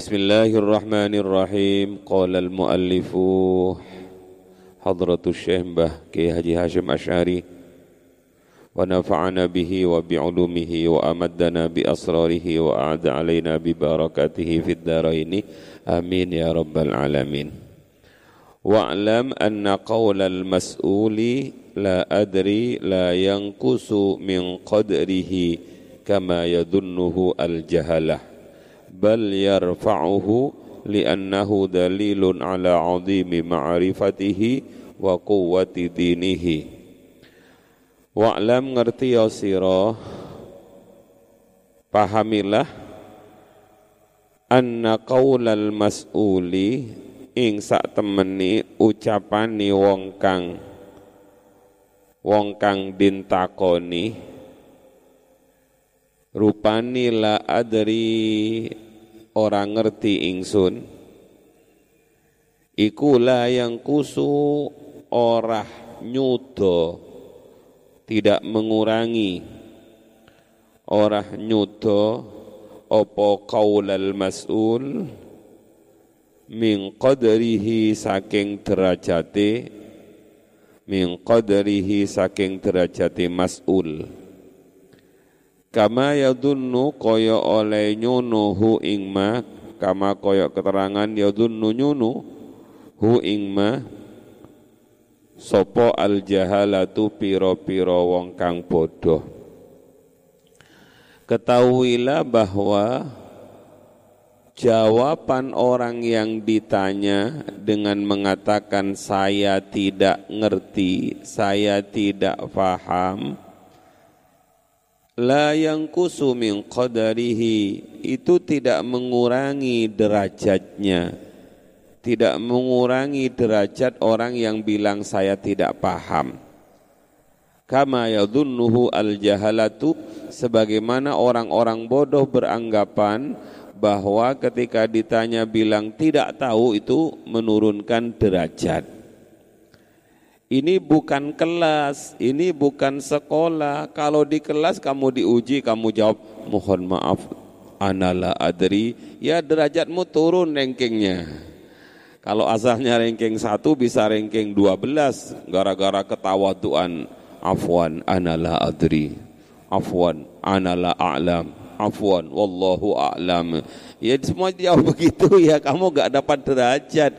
بسم الله الرحمن الرحيم. قال المؤلف حضرة الشيخ به كي هجي هاشم أشعري. ونفعنا به وبعلومه وأمدنا بأسراره وأعد علينا ببركاته في الدارين. آمين يا رب العالمين. واعلم أن قول المسؤول لا أدري لا ينقص من قدره كما يظنه الجهلة. bal yarfa'uhu li'annahu dalilun ala azimi ma'rifatihi wa quwwati dinihi wa'lam ngerti ya sira pahamilah anna qaulal mas'uli ing sak temeni ucapani wong kang wong kang dintakoni rupani la adri orang ngerti ingsun. Iku la yang kusu orah nyudo tidak mengurangi. Orah nyuto opo qaulal mas'ul min qadrihi saking derajate min qadrihi saking derajate mas'ul kama yadunnu kaya oleh nyunu hu kama kaya keterangan yadunnu nyunu hu Sopo al jahalatu piro-piro wong kang bodoh. Ketahuilah bahwa jawaban orang yang ditanya dengan mengatakan saya tidak ngerti, saya tidak faham, la yang kusumin qadarihi itu tidak mengurangi derajatnya tidak mengurangi derajat orang yang bilang saya tidak paham. Kama yadhunnuhu al-jahalatu sebagaimana orang-orang bodoh beranggapan bahwa ketika ditanya bilang tidak tahu itu menurunkan derajat. Ini bukan kelas, ini bukan sekolah. Kalau di kelas kamu diuji, kamu jawab, mohon maaf, anala adri, ya derajatmu turun rankingnya. Kalau asalnya ranking 1 bisa ranking 12 gara-gara ketawaduan. Afwan anala adri. Afwan anala a'lam. Afwan wallahu a'lam. Ya semua jauh begitu ya kamu gak dapat derajat,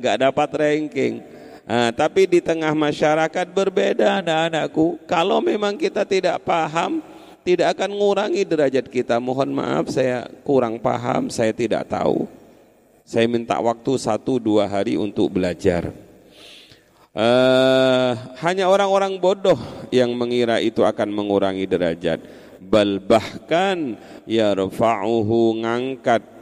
gak dapat ranking. Nah, tapi di tengah masyarakat berbeda anak-anakku. Kalau memang kita tidak paham, tidak akan mengurangi derajat kita. Mohon maaf saya kurang paham, saya tidak tahu. Saya minta waktu satu dua hari untuk belajar. Uh, hanya orang-orang bodoh yang mengira itu akan mengurangi derajat. Bal bahkan yarfa'uhu ngangkat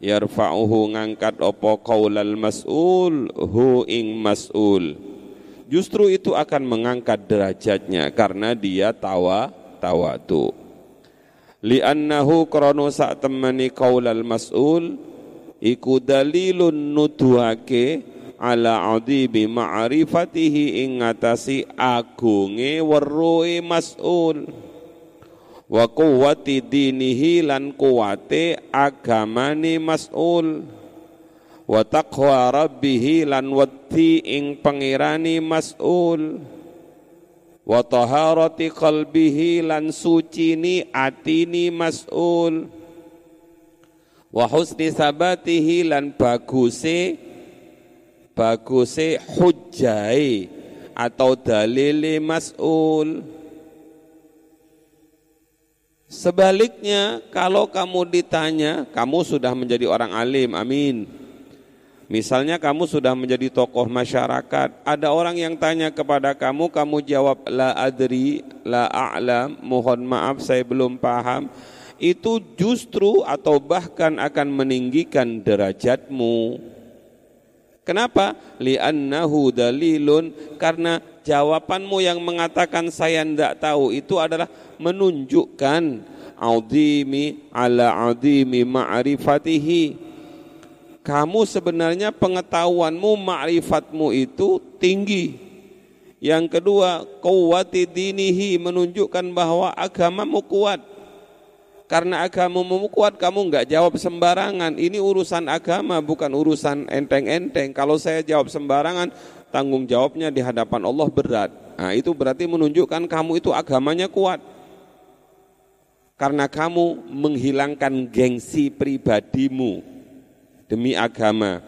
yarfa'uhu ngangkat opo qaulal mas'ul hu ing mas'ul. Justru itu akan mengangkat derajatnya karena dia tawa tawatu. Li'annahu krono sak temani qaulal mas'ul iku dalilun nuduhake ala adhibi ma'rifatihi ing ngatasi agunge weruhe mas'ul wa quwwati dinihi lan kuwate agamane mas'ul. Wa taqwa rabbih lan wedi ing pangirani mas'ul. Wa taharati qalbihi lan sucini atini mas'ul. Wa husni sabatihi lan baguse baguse hujjai atau dalili mas'ul Sebaliknya, kalau kamu ditanya, kamu sudah menjadi orang alim, amin. Misalnya kamu sudah menjadi tokoh masyarakat, ada orang yang tanya kepada kamu, kamu jawab la adri, la a'lam, mohon maaf saya belum paham itu justru atau bahkan akan meninggikan derajatmu. Kenapa? Li'annahu dalilun karena jawabanmu yang mengatakan saya tidak tahu itu adalah menunjukkan audimi ala audimi ma'rifatihi. Kamu sebenarnya pengetahuanmu, ma'rifatmu itu tinggi. Yang kedua, kuwati dinihi menunjukkan bahwa agamamu kuat karena agamamu kuat kamu nggak jawab sembarangan. Ini urusan agama bukan urusan enteng-enteng. Kalau saya jawab sembarangan, tanggung jawabnya di hadapan Allah berat. Nah, itu berarti menunjukkan kamu itu agamanya kuat. Karena kamu menghilangkan gengsi pribadimu demi agama.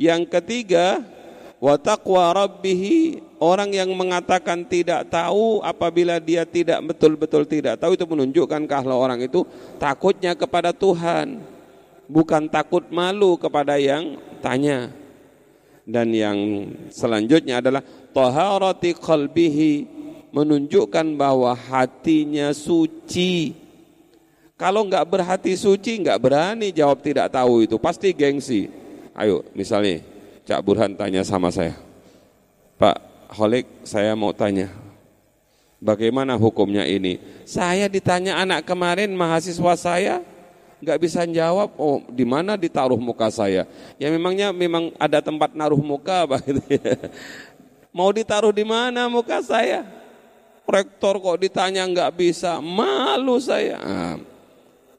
Yang ketiga, wa taqwa rabbihi Orang yang mengatakan tidak tahu apabila dia tidak betul-betul tidak tahu itu menunjukkan kalau orang itu takutnya kepada Tuhan, bukan takut malu kepada yang tanya. Dan yang selanjutnya adalah taharati qalbihi menunjukkan bahwa hatinya suci. Kalau nggak berhati suci, nggak berani jawab tidak tahu itu, pasti gengsi. Ayo, misalnya Cak Burhan tanya sama saya, Pak, Holik, saya mau tanya, bagaimana hukumnya ini? Saya ditanya anak kemarin mahasiswa saya nggak bisa jawab. Oh, di mana ditaruh muka saya? Ya memangnya memang ada tempat naruh muka, begitu. Mau ditaruh di mana muka saya? Rektor kok ditanya nggak bisa, malu saya.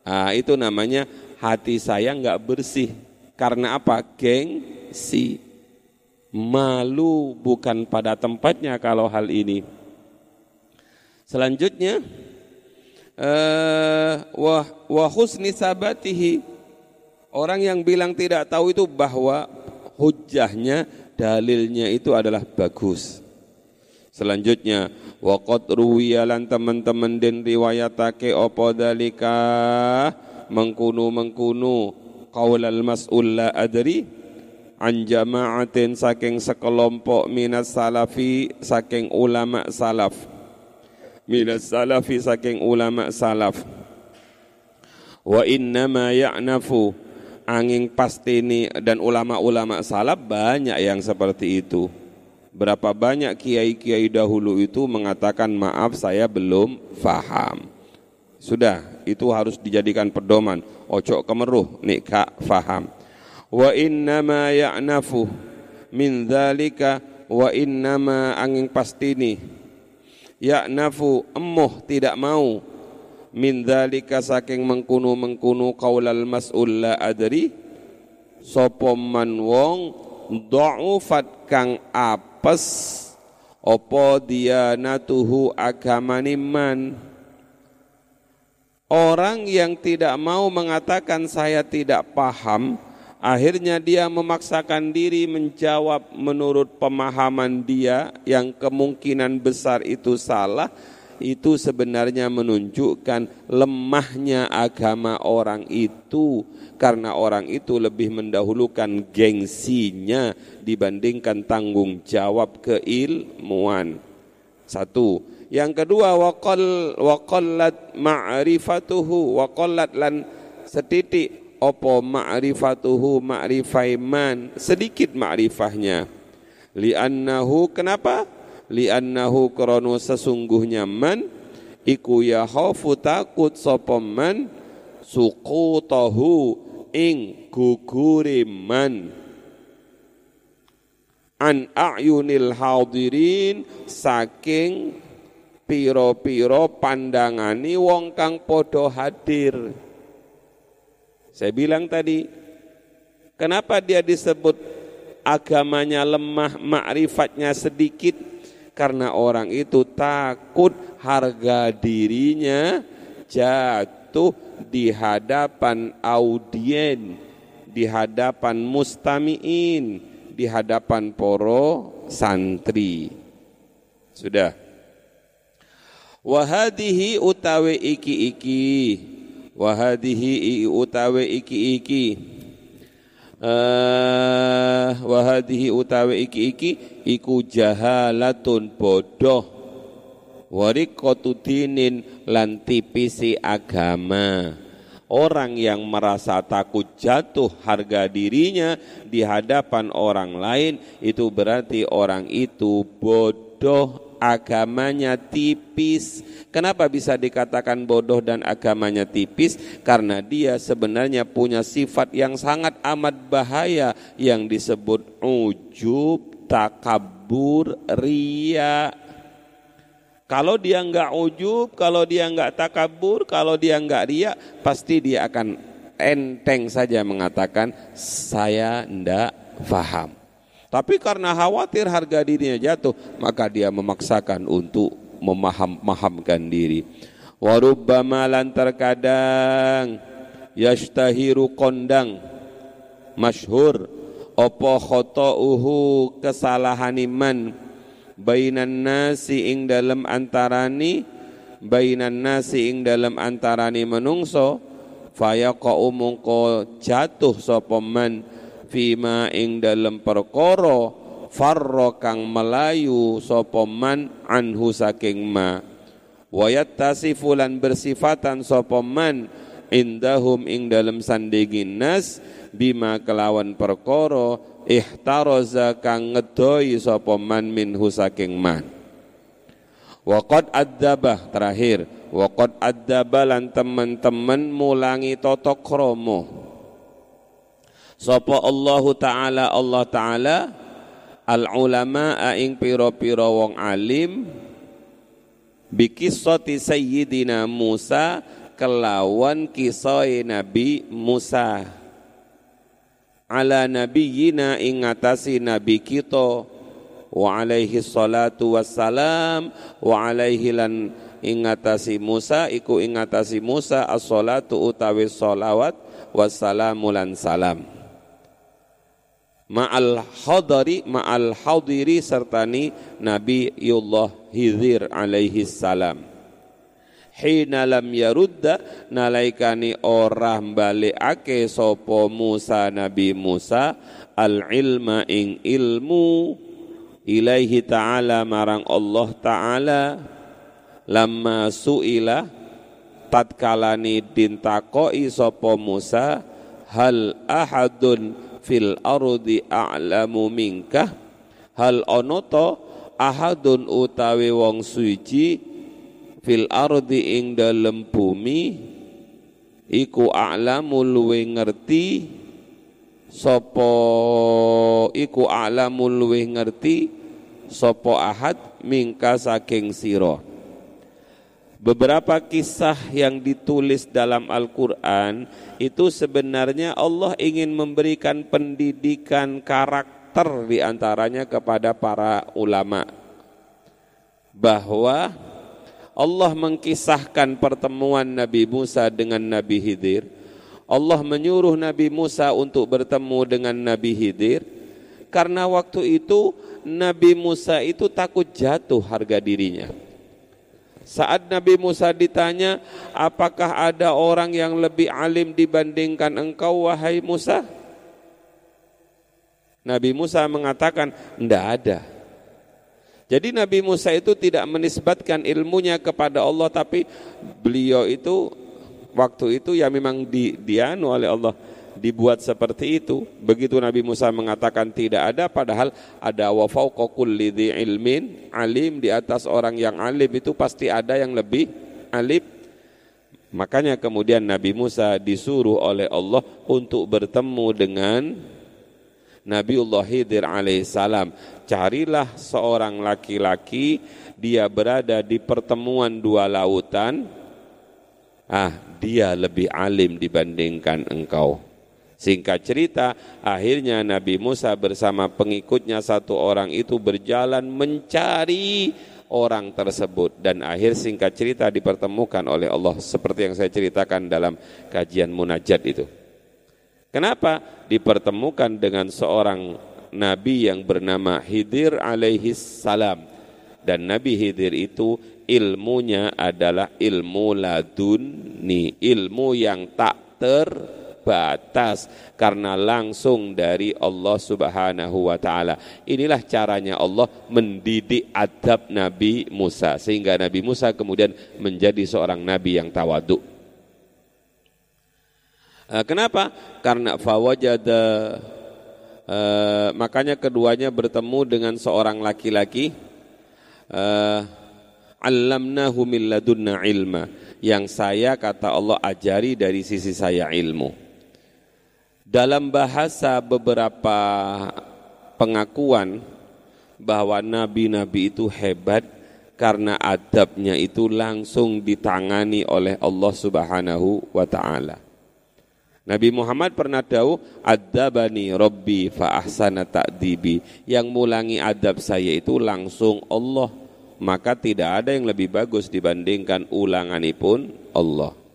Nah, itu namanya hati saya nggak bersih. Karena apa? Gengsi malu bukan pada tempatnya kalau hal ini. Selanjutnya uh, wah wa husni sabatihi orang yang bilang tidak tahu itu bahwa hujahnya dalilnya itu adalah bagus. Selanjutnya waqad ruwiyalan teman-teman den riwayatake apa dalika mengkunu mengkunu qaulal mas'ul la adri an jama'atin saking sekelompok minas salafi saking ulama salaf. Minas salafi saking ulama salaf. Wa innama ya'nafu angin pasti ini dan ulama-ulama salaf banyak yang seperti itu. Berapa banyak kiai-kiai dahulu itu mengatakan maaf saya belum faham. Sudah itu harus dijadikan pedoman. Ojo kemeruh nih kak faham wa innama ya'nafu min dzalika wa angin pastini ya'nafu emuh tidak mau. Min dzalika saking mengkunu mengkunu qaulal mas'ul la adri. Sapa man wong dha'ufat kang apes apa dianatuhu agamaniman orang yang tidak mau mengatakan saya tidak paham Akhirnya dia memaksakan diri menjawab menurut pemahaman dia yang kemungkinan besar itu salah. Itu sebenarnya menunjukkan lemahnya agama orang itu karena orang itu lebih mendahulukan gengsinya dibandingkan tanggung jawab keilmuan. Satu. Yang kedua waqall waqallat ma'rifatuhu waqallat lan setitik opo ma'rifatuhu ma'rifai man sedikit ma'rifahnya. Li'annahu kenapa? Li'annahu krono sesungguhnya man? Iku ya khaufu takut sapa man? Suqutahu ing gugure man. An a'yunil hadirin saking piro-piro pandangani wong kang podo hadir saya bilang tadi, kenapa dia disebut agamanya lemah, makrifatnya sedikit? Karena orang itu takut harga dirinya jatuh di hadapan audien, di hadapan mustamiin, di hadapan poro santri. Sudah. Wahadihi utawi iki-iki wahadihi utawe iki iki. Uh, wahadihi utawe iki iki iku jahalatun bodoh. Warikotu dinin lan tipisi agama. Orang yang merasa takut jatuh harga dirinya di hadapan orang lain itu berarti orang itu bodoh agamanya tipis. Kenapa bisa dikatakan bodoh dan agamanya tipis? Karena dia sebenarnya punya sifat yang sangat amat bahaya yang disebut ujub, takabur, ria. Kalau dia enggak ujub, kalau dia enggak takabur, kalau dia enggak ria, pasti dia akan enteng saja mengatakan saya ndak faham. Tapi karena khawatir harga dirinya jatuh, maka dia memaksakan untuk memaham-mahamkan diri. Warubbama lan terkadang yashtahiru kondang masyhur opo uhu kesalahan iman bainan nasi ing dalam antarani bainan nasi ing dalam antarani menungso fayaqa'u mungko jatuh man fima ing dalam perkara farro kang melayu sapa man anhu saking ma. Wayat tasifulan bersifatan sapa man indahum ing dalam sandingin nas bima kelawan perkara ihtaraza kang ngedoi sapa man minhu saking man Waqad adzabah terakhir. Waqad adzaba lan teman-teman mulangi toto kromo Sapa Allah Ta'ala Allah Ta'ala Al ulama ing piro-piro wong alim Bikisoti Sayyidina Musa kelawan kisah Nabi Musa. Ala nabiyina ing ngatasi nabi kita wa alaihi salatu wassalam wa alaihi lan ingatasi Musa iku ingatasi Musa as-salatu utawi salawat wassalamu lan salam ma'al hadari ma'al hadiri sertani Nabi Yullah Hizir alaihi salam. Hina lam yarudda nalaikani ora ake sopo Musa Nabi Musa al ilma ing ilmu ilaihi ta'ala marang Allah ta'ala. Lamma su'ila tatkalani dintakoi sopo Musa hal ahadun fil ardi a'lamu minka hal onoto ahadun utawi wong suci fil ardi ing dalem bumi? Iku a'lamu luwe ngerti. Sapa iku a'lamu luwe ngerti? Sopo ahad mingka saking siro. Beberapa kisah yang ditulis dalam Al-Quran itu sebenarnya Allah ingin memberikan pendidikan karakter di antaranya kepada para ulama. Bahwa Allah mengkisahkan pertemuan Nabi Musa dengan Nabi Hidir. Allah menyuruh Nabi Musa untuk bertemu dengan Nabi Hidir. Karena waktu itu Nabi Musa itu takut jatuh harga dirinya. Saat Nabi Musa ditanya, apakah ada orang yang lebih alim dibandingkan engkau wahai Musa? Nabi Musa mengatakan, tidak ada. Jadi Nabi Musa itu tidak menisbatkan ilmunya kepada Allah, tapi beliau itu waktu itu ya memang di, dianu oleh Allah dibuat seperti itu. Begitu Nabi Musa mengatakan tidak ada padahal ada wa fauqa kulli ilmin alim di atas orang yang alim itu pasti ada yang lebih alim. Makanya kemudian Nabi Musa disuruh oleh Allah untuk bertemu dengan Nabiullah Hidir alaihissalam. Carilah seorang laki-laki, dia berada di pertemuan dua lautan. Ah, dia lebih alim dibandingkan engkau. Singkat cerita, akhirnya Nabi Musa bersama pengikutnya satu orang itu berjalan mencari orang tersebut. Dan akhir singkat cerita dipertemukan oleh Allah seperti yang saya ceritakan dalam kajian munajat itu. Kenapa? Dipertemukan dengan seorang nabi yang bernama Hidir alaihi salam. Dan Nabi Hidir itu ilmunya adalah ilmu laduni, ilmu yang tak ter batas karena langsung dari Allah Subhanahu wa taala. Inilah caranya Allah mendidik adab Nabi Musa sehingga Nabi Musa kemudian menjadi seorang nabi yang tawaduk. Eh, kenapa? Karena fawajada uh, makanya keduanya bertemu dengan seorang laki-laki uh, allamnahu min ladunna ilma yang saya kata Allah ajari dari sisi saya ilmu. Dalam bahasa beberapa pengakuan bahwa nabi-nabi itu hebat, karena adabnya itu langsung ditangani oleh Allah Subhanahu wa taala. Nabi Muhammad pernah tahu adabani Robbi fa ahsana ta'dibi. Yang mulangi adab saya itu langsung Allah. Maka tidak ada yang lebih bagus dibandingkan ulanganipun Allah.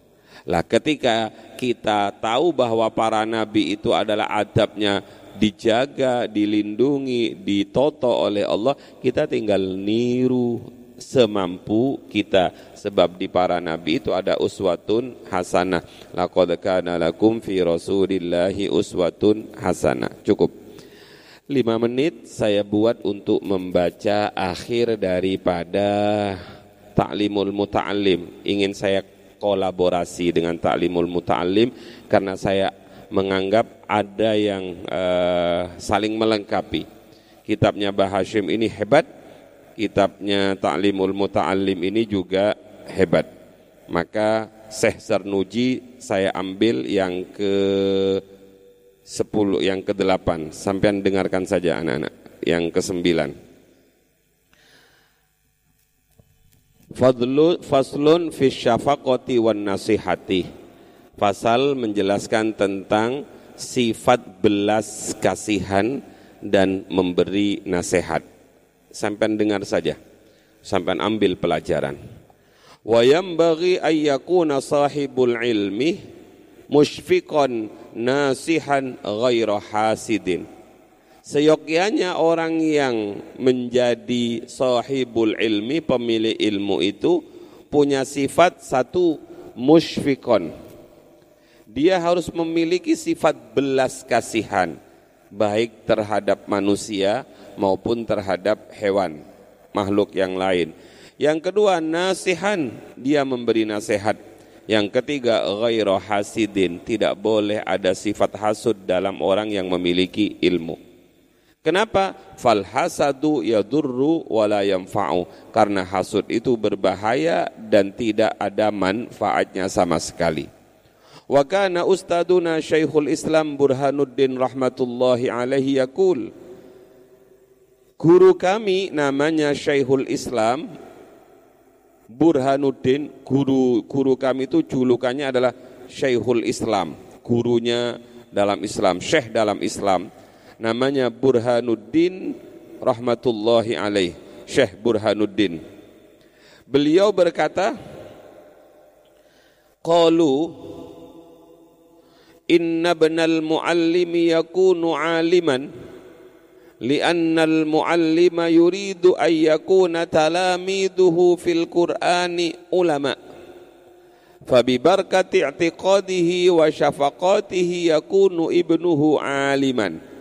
Lah ketika kita tahu bahwa para nabi itu adalah adabnya dijaga, dilindungi, ditoto oleh Allah, kita tinggal niru semampu kita. Sebab di para nabi itu ada uswatun hasanah. Laqad kana lakum fi rasulillahi uswatun hasanah. Cukup. Lima menit saya buat untuk membaca akhir daripada taklimul muta'allim. Ingin saya berkolaborasi dengan Taklimul Muta'alim karena saya menganggap ada yang uh, saling melengkapi. Kitabnya Bahashim ini hebat, kitabnya Ta'limul Muta'alim ini juga hebat. Maka Syekh Sarnuji saya ambil yang ke 10 yang ke-8 sampai dengarkan saja anak-anak yang ke-9 Fadlu, faslun fi syafaqati wan nasihati. Pasal menjelaskan tentang sifat belas kasihan dan memberi nasihat. Sampai dengar saja. Sampai ambil pelajaran. Wa yanbaghi ay yakuna sahibul ilmi musyfiqan nasihan ghaira hasidin Seyogyanya orang yang menjadi sahibul ilmi, pemilik ilmu itu punya sifat satu musyfikon. Dia harus memiliki sifat belas kasihan baik terhadap manusia maupun terhadap hewan, makhluk yang lain. Yang kedua, nasihan, dia memberi nasihat. Yang ketiga, ghairu hasidin, tidak boleh ada sifat hasud dalam orang yang memiliki ilmu. Kenapa? Fal hasadu yadurru wala yanfa'u. Karena hasud itu berbahaya dan tidak ada manfaatnya sama sekali. Wa kana ustaduna Islam Burhanuddin rahmatullahi alaihi yaqul Guru kami namanya Syekhul Islam Burhanuddin guru guru kami itu julukannya adalah Syekhul Islam gurunya dalam Islam syekh dalam Islam namanya Burhanuddin rahmatullahi alaih. Syekh Burhanuddin. Beliau berkata qalu inna benal muallimi yakunu aliman muallima yuridu an yakuna talamiduhu fil qur'ani ulama. Fabibarkati i'tiqadihi wa syafaqatihi yakunu ibnuhu aliman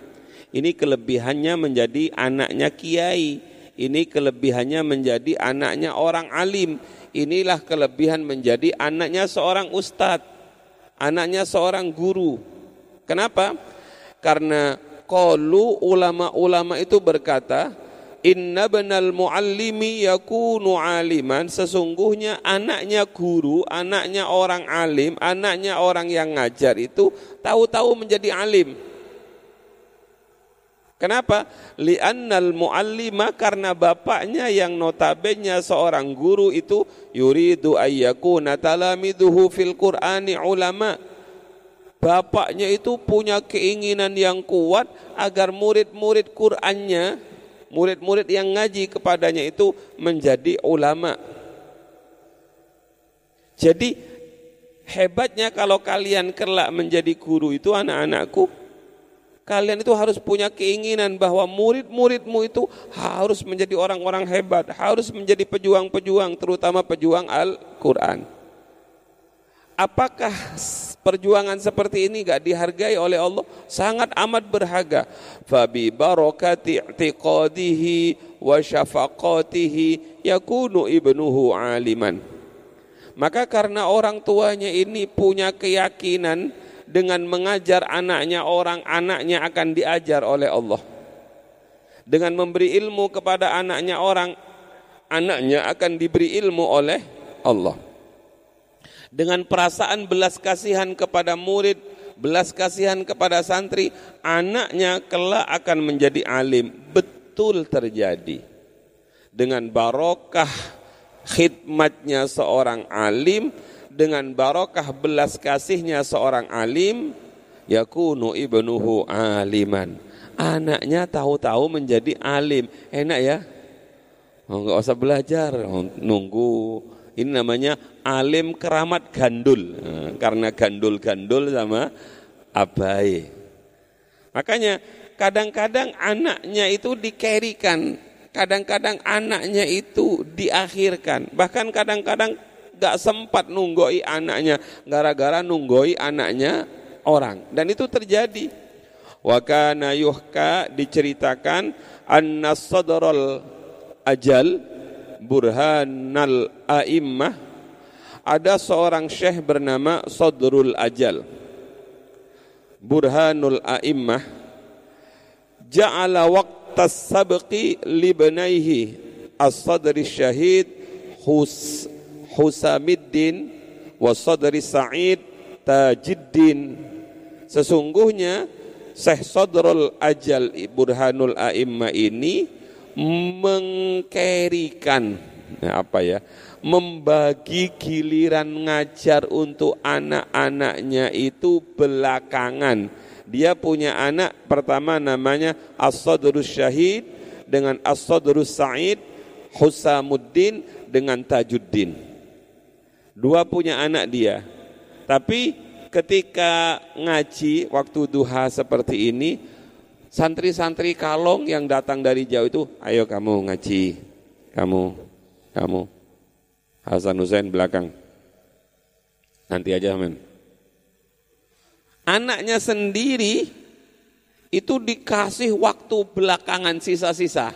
ini kelebihannya menjadi anaknya kiai ini kelebihannya menjadi anaknya orang alim inilah kelebihan menjadi anaknya seorang ustadz anaknya seorang guru. Kenapa? Karena qalu ulama-ulama itu berkata, Inna benal muallimi yakunu aliman Sesungguhnya anaknya guru, anaknya orang alim, anaknya orang yang ngajar itu tahu-tahu menjadi alim. Kenapa? Li'annal muallima karena bapaknya yang notabene seorang guru itu yuridu ayyakuna talamiduhu fil Qur'ani ulama. Bapaknya itu punya keinginan yang kuat agar murid-murid Qur'annya, murid-murid yang ngaji kepadanya itu menjadi ulama. Jadi hebatnya kalau kalian kelak menjadi guru itu anak-anakku Kalian itu harus punya keinginan bahwa murid-muridmu itu harus menjadi orang-orang hebat, harus menjadi pejuang-pejuang, terutama pejuang Al-Quran. Apakah perjuangan seperti ini gak dihargai oleh Allah? Sangat amat berharga. Fabi barakati i'tiqadihi wa syafaqatihi yakunu ibnuhu aliman. Maka karena orang tuanya ini punya keyakinan dengan mengajar anaknya orang, anaknya akan diajar oleh Allah. Dengan memberi ilmu kepada anaknya orang, anaknya akan diberi ilmu oleh Allah. Dengan perasaan belas kasihan kepada murid, belas kasihan kepada santri, anaknya kelak akan menjadi alim. Betul terjadi. dengan barokah khidmatnya seorang alim dengan barokah belas kasihnya seorang alim yakunu ibnuhu aliman. Anaknya tahu-tahu menjadi alim. Enak ya? Oh, nggak usah belajar. Oh, nunggu. Ini namanya alim keramat gandul. Nah, karena gandul-gandul sama abai. Makanya kadang-kadang anaknya itu dikerikan kadang-kadang anaknya itu diakhirkan. Bahkan kadang-kadang gak sempat nunggoi anaknya gara-gara nunggoi anaknya orang. Dan itu terjadi. Wa kana yuhka diceritakan anna sadral ajal burhanal a'immah. Ada seorang syekh bernama Sadrul Ajal. Burhanul A'immah. Ja'ala waqtas sabqi libnaihi as-sadri syahid hus Husamiddin wa sadri Sa'id Tajiddin. Sesungguhnya Syekh Sadrul Ajal Burhanul A'imma ini mengkerikan nah apa ya membagi giliran ngajar untuk anak-anaknya itu belakangan. Dia punya anak pertama namanya As-Sadrus Syahid dengan As-Sadrus Sa'id Husamuddin dengan Tajuddin Dua punya anak dia. Tapi ketika ngaji waktu duha seperti ini, santri-santri kalong yang datang dari jauh itu, ayo kamu ngaji, kamu, kamu. Hasan Hussein belakang. Nanti aja men. Anaknya sendiri itu dikasih waktu belakangan sisa-sisa.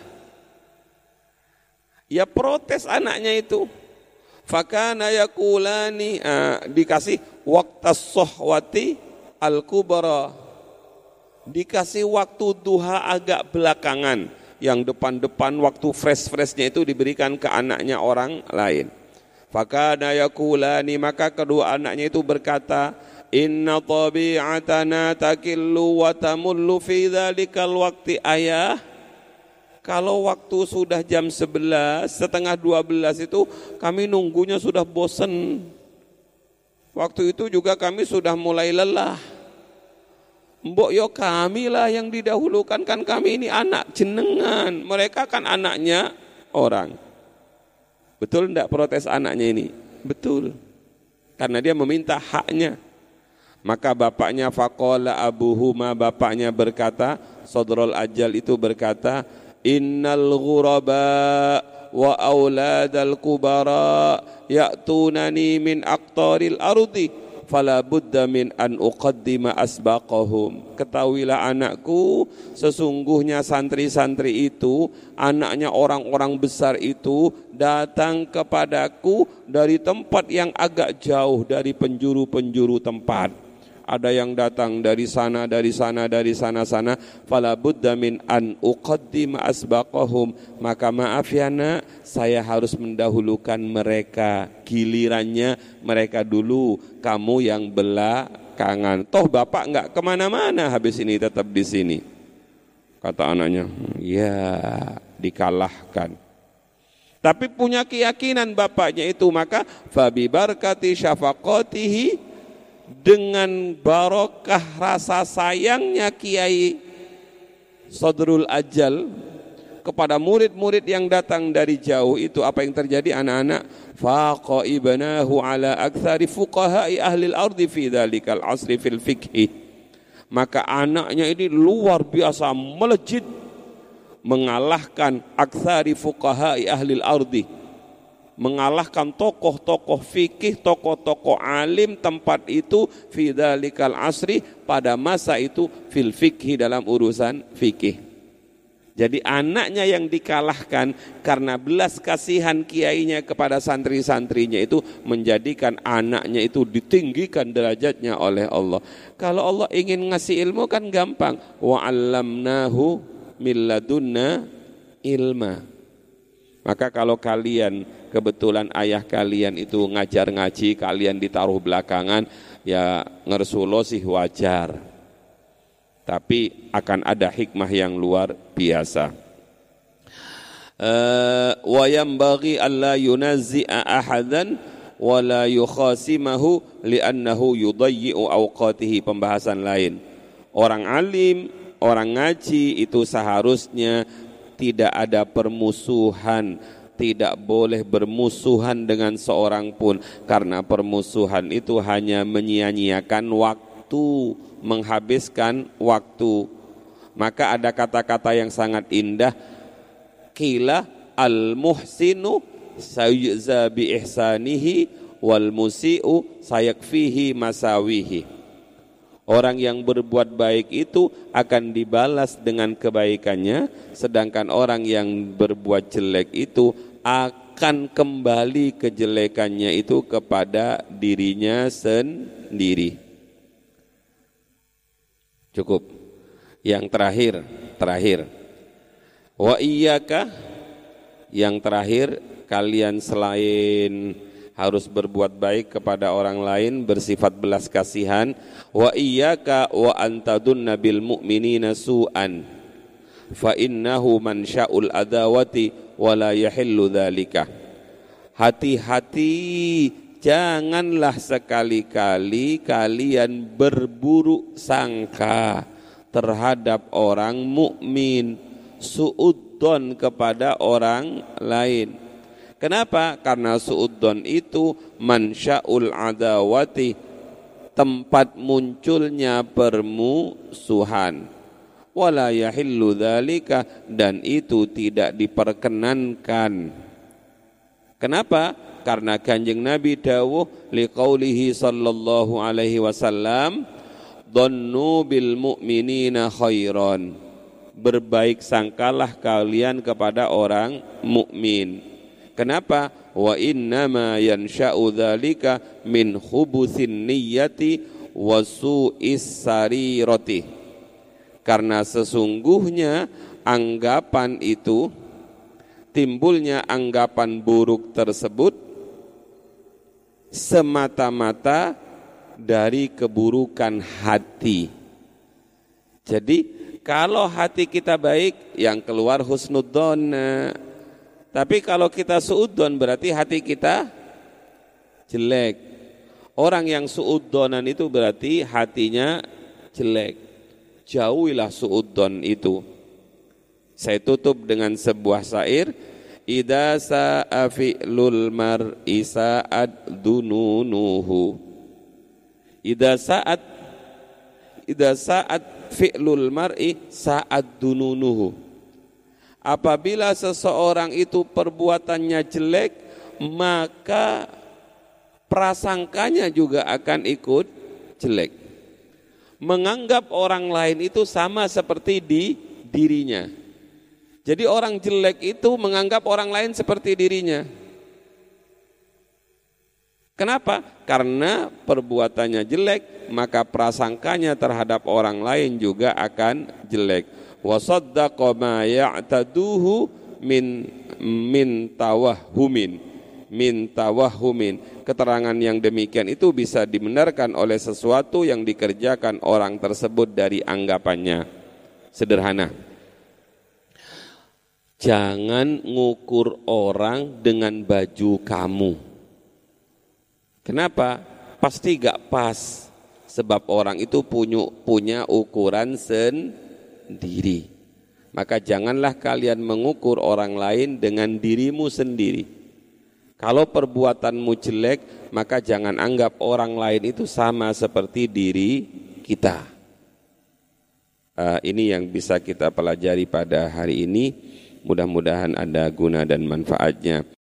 Ya protes anaknya itu. Fakana yakulani uh, dikasih waktu sohwati al kubra dikasih waktu duha agak belakangan. Yang depan-depan waktu fresh-freshnya itu diberikan ke anaknya orang lain. Fakana yakulani maka kedua anaknya itu berkata Inna tabi'atana takillu wa tamullu fi dhalikal waqti ayah kalau waktu sudah jam 11, setengah 12 itu kami nunggunya sudah bosan. Waktu itu juga kami sudah mulai lelah. Mbok yo kami lah yang didahulukan kan kami ini anak jenengan. Mereka kan anaknya orang. Betul enggak protes anaknya ini? Betul. Karena dia meminta haknya. Maka bapaknya faqala abuhuma bapaknya berkata, Sodrol Ajal itu berkata, innal ghuraba wa auladal kubara ya'tunani min aqtaril ardi fala budda min an uqaddima asbaqahum. Ketahuilah anakku sesungguhnya santri-santri itu anaknya orang-orang besar itu datang kepadaku dari tempat yang agak jauh dari penjuru-penjuru tempat ada yang datang dari sana dari sana dari sana sana. Fala budda min an uqaddima asbaqahum. Maka maaf ya nak saya harus mendahulukan mereka gilirannya. Mereka dulu kamu yang belakangan. Toh bapak enggak ke mana-mana habis ini tetap di sini. Kata anaknya ya dikalahkan. Tapi punya keyakinan bapaknya itu maka fabi barkati syafaqatihi dengan barokah rasa sayangnya Kiai Sodrul Ajal kepada murid-murid yang datang dari jauh itu apa yang terjadi? Anak-anak faqa ibnahu ala aktsari fuqaha'i ahli al-ardi fi dzalikal asri fil fikhi maka anaknya ini luar biasa melejit mengalahkan aktsari fuqaha'i ahli al-ardi mengalahkan tokoh-tokoh fikih, tokoh-tokoh alim tempat itu fidalikal asri pada masa itu fil fikih dalam urusan fikih. Jadi anaknya yang dikalahkan karena belas kasihan kiainya kepada santri-santrinya itu menjadikan anaknya itu ditinggikan derajatnya oleh Allah. Kalau Allah ingin ngasih ilmu kan gampang. Wa'allamnahu milladunna ilma. Maka kalau kalian kebetulan ayah kalian itu ngajar ngaji, kalian ditaruh belakangan, ya ngersulo sih wajar. Tapi akan ada hikmah yang luar biasa. uh, wa yanbaghi alla yunazzi'a ahadan wa la yukhasimahu li'annahu yudayyi'u awqatihi pembahasan lain orang alim orang ngaji itu seharusnya tidak ada permusuhan tidak boleh bermusuhan dengan seorang pun karena permusuhan itu hanya menyia-nyiakan waktu, menghabiskan waktu. Maka ada kata-kata yang sangat indah kila al-muhsinu sayuza bi ihsanihi wal musiu sayakfihi masawihi. Orang yang berbuat baik itu akan dibalas dengan kebaikannya, sedangkan orang yang berbuat jelek itu akan kembali kejelekannya itu kepada dirinya sendiri. Cukup. Yang terakhir, terakhir. Wa iyyaka yang terakhir kalian selain harus berbuat baik kepada orang lain, bersifat belas kasihan. Wa iyyaka wa antadun nabil mu'minina su'an. Fa innahu man sya'ul adawati wa la yahillu dzalika. Hati-hati janganlah sekali-kali kalian berburuk sangka terhadap orang mukmin, suudzon kepada orang lain Kenapa? Karena suudon itu mansyaul adawati tempat munculnya permusuhan. Wala yahillu dan itu tidak diperkenankan. Kenapa? Karena kanjeng Nabi dawuh liqaulihi sallallahu alaihi wasallam dhannu bil mu'minina khairan. Berbaik sangkalah kalian kepada orang mukmin Kenapa? Wa innama yansha'u dzalika min khubuthin niyyati wa su'is sarirati. Karena sesungguhnya anggapan itu timbulnya anggapan buruk tersebut semata-mata dari keburukan hati. Jadi kalau hati kita baik, yang keluar husnudzon tapi kalau kita suudon berarti hati kita jelek. Orang yang suudonan itu berarti hatinya jelek. Jauhilah suudon itu. Saya tutup dengan sebuah syair. Ida sa'a fi'lul mar'i sa'ad dununuhu. Ida sa'at Ida sa'at fi'lul mar'i sa'ad dununuhu Apabila seseorang itu perbuatannya jelek, maka prasangkanya juga akan ikut jelek. Menganggap orang lain itu sama seperti di dirinya. Jadi orang jelek itu menganggap orang lain seperti dirinya. Kenapa? Karena perbuatannya jelek, maka prasangkanya terhadap orang lain juga akan jelek. Wa saddaqa ma ya'taduhu min min tawahumin min tawahumin keterangan yang demikian itu bisa dibenarkan oleh sesuatu yang dikerjakan orang tersebut dari anggapannya. Sederhana. Jangan ngukur orang dengan baju kamu kenapa pasti gak pas sebab orang itu punya punya ukuran sen diri. Maka janganlah kalian mengukur orang lain dengan dirimu sendiri. Kalau perbuatanmu jelek, maka jangan anggap orang lain itu sama seperti diri kita. Uh, ini yang bisa kita pelajari pada hari ini. Mudah-mudahan ada guna dan manfaatnya.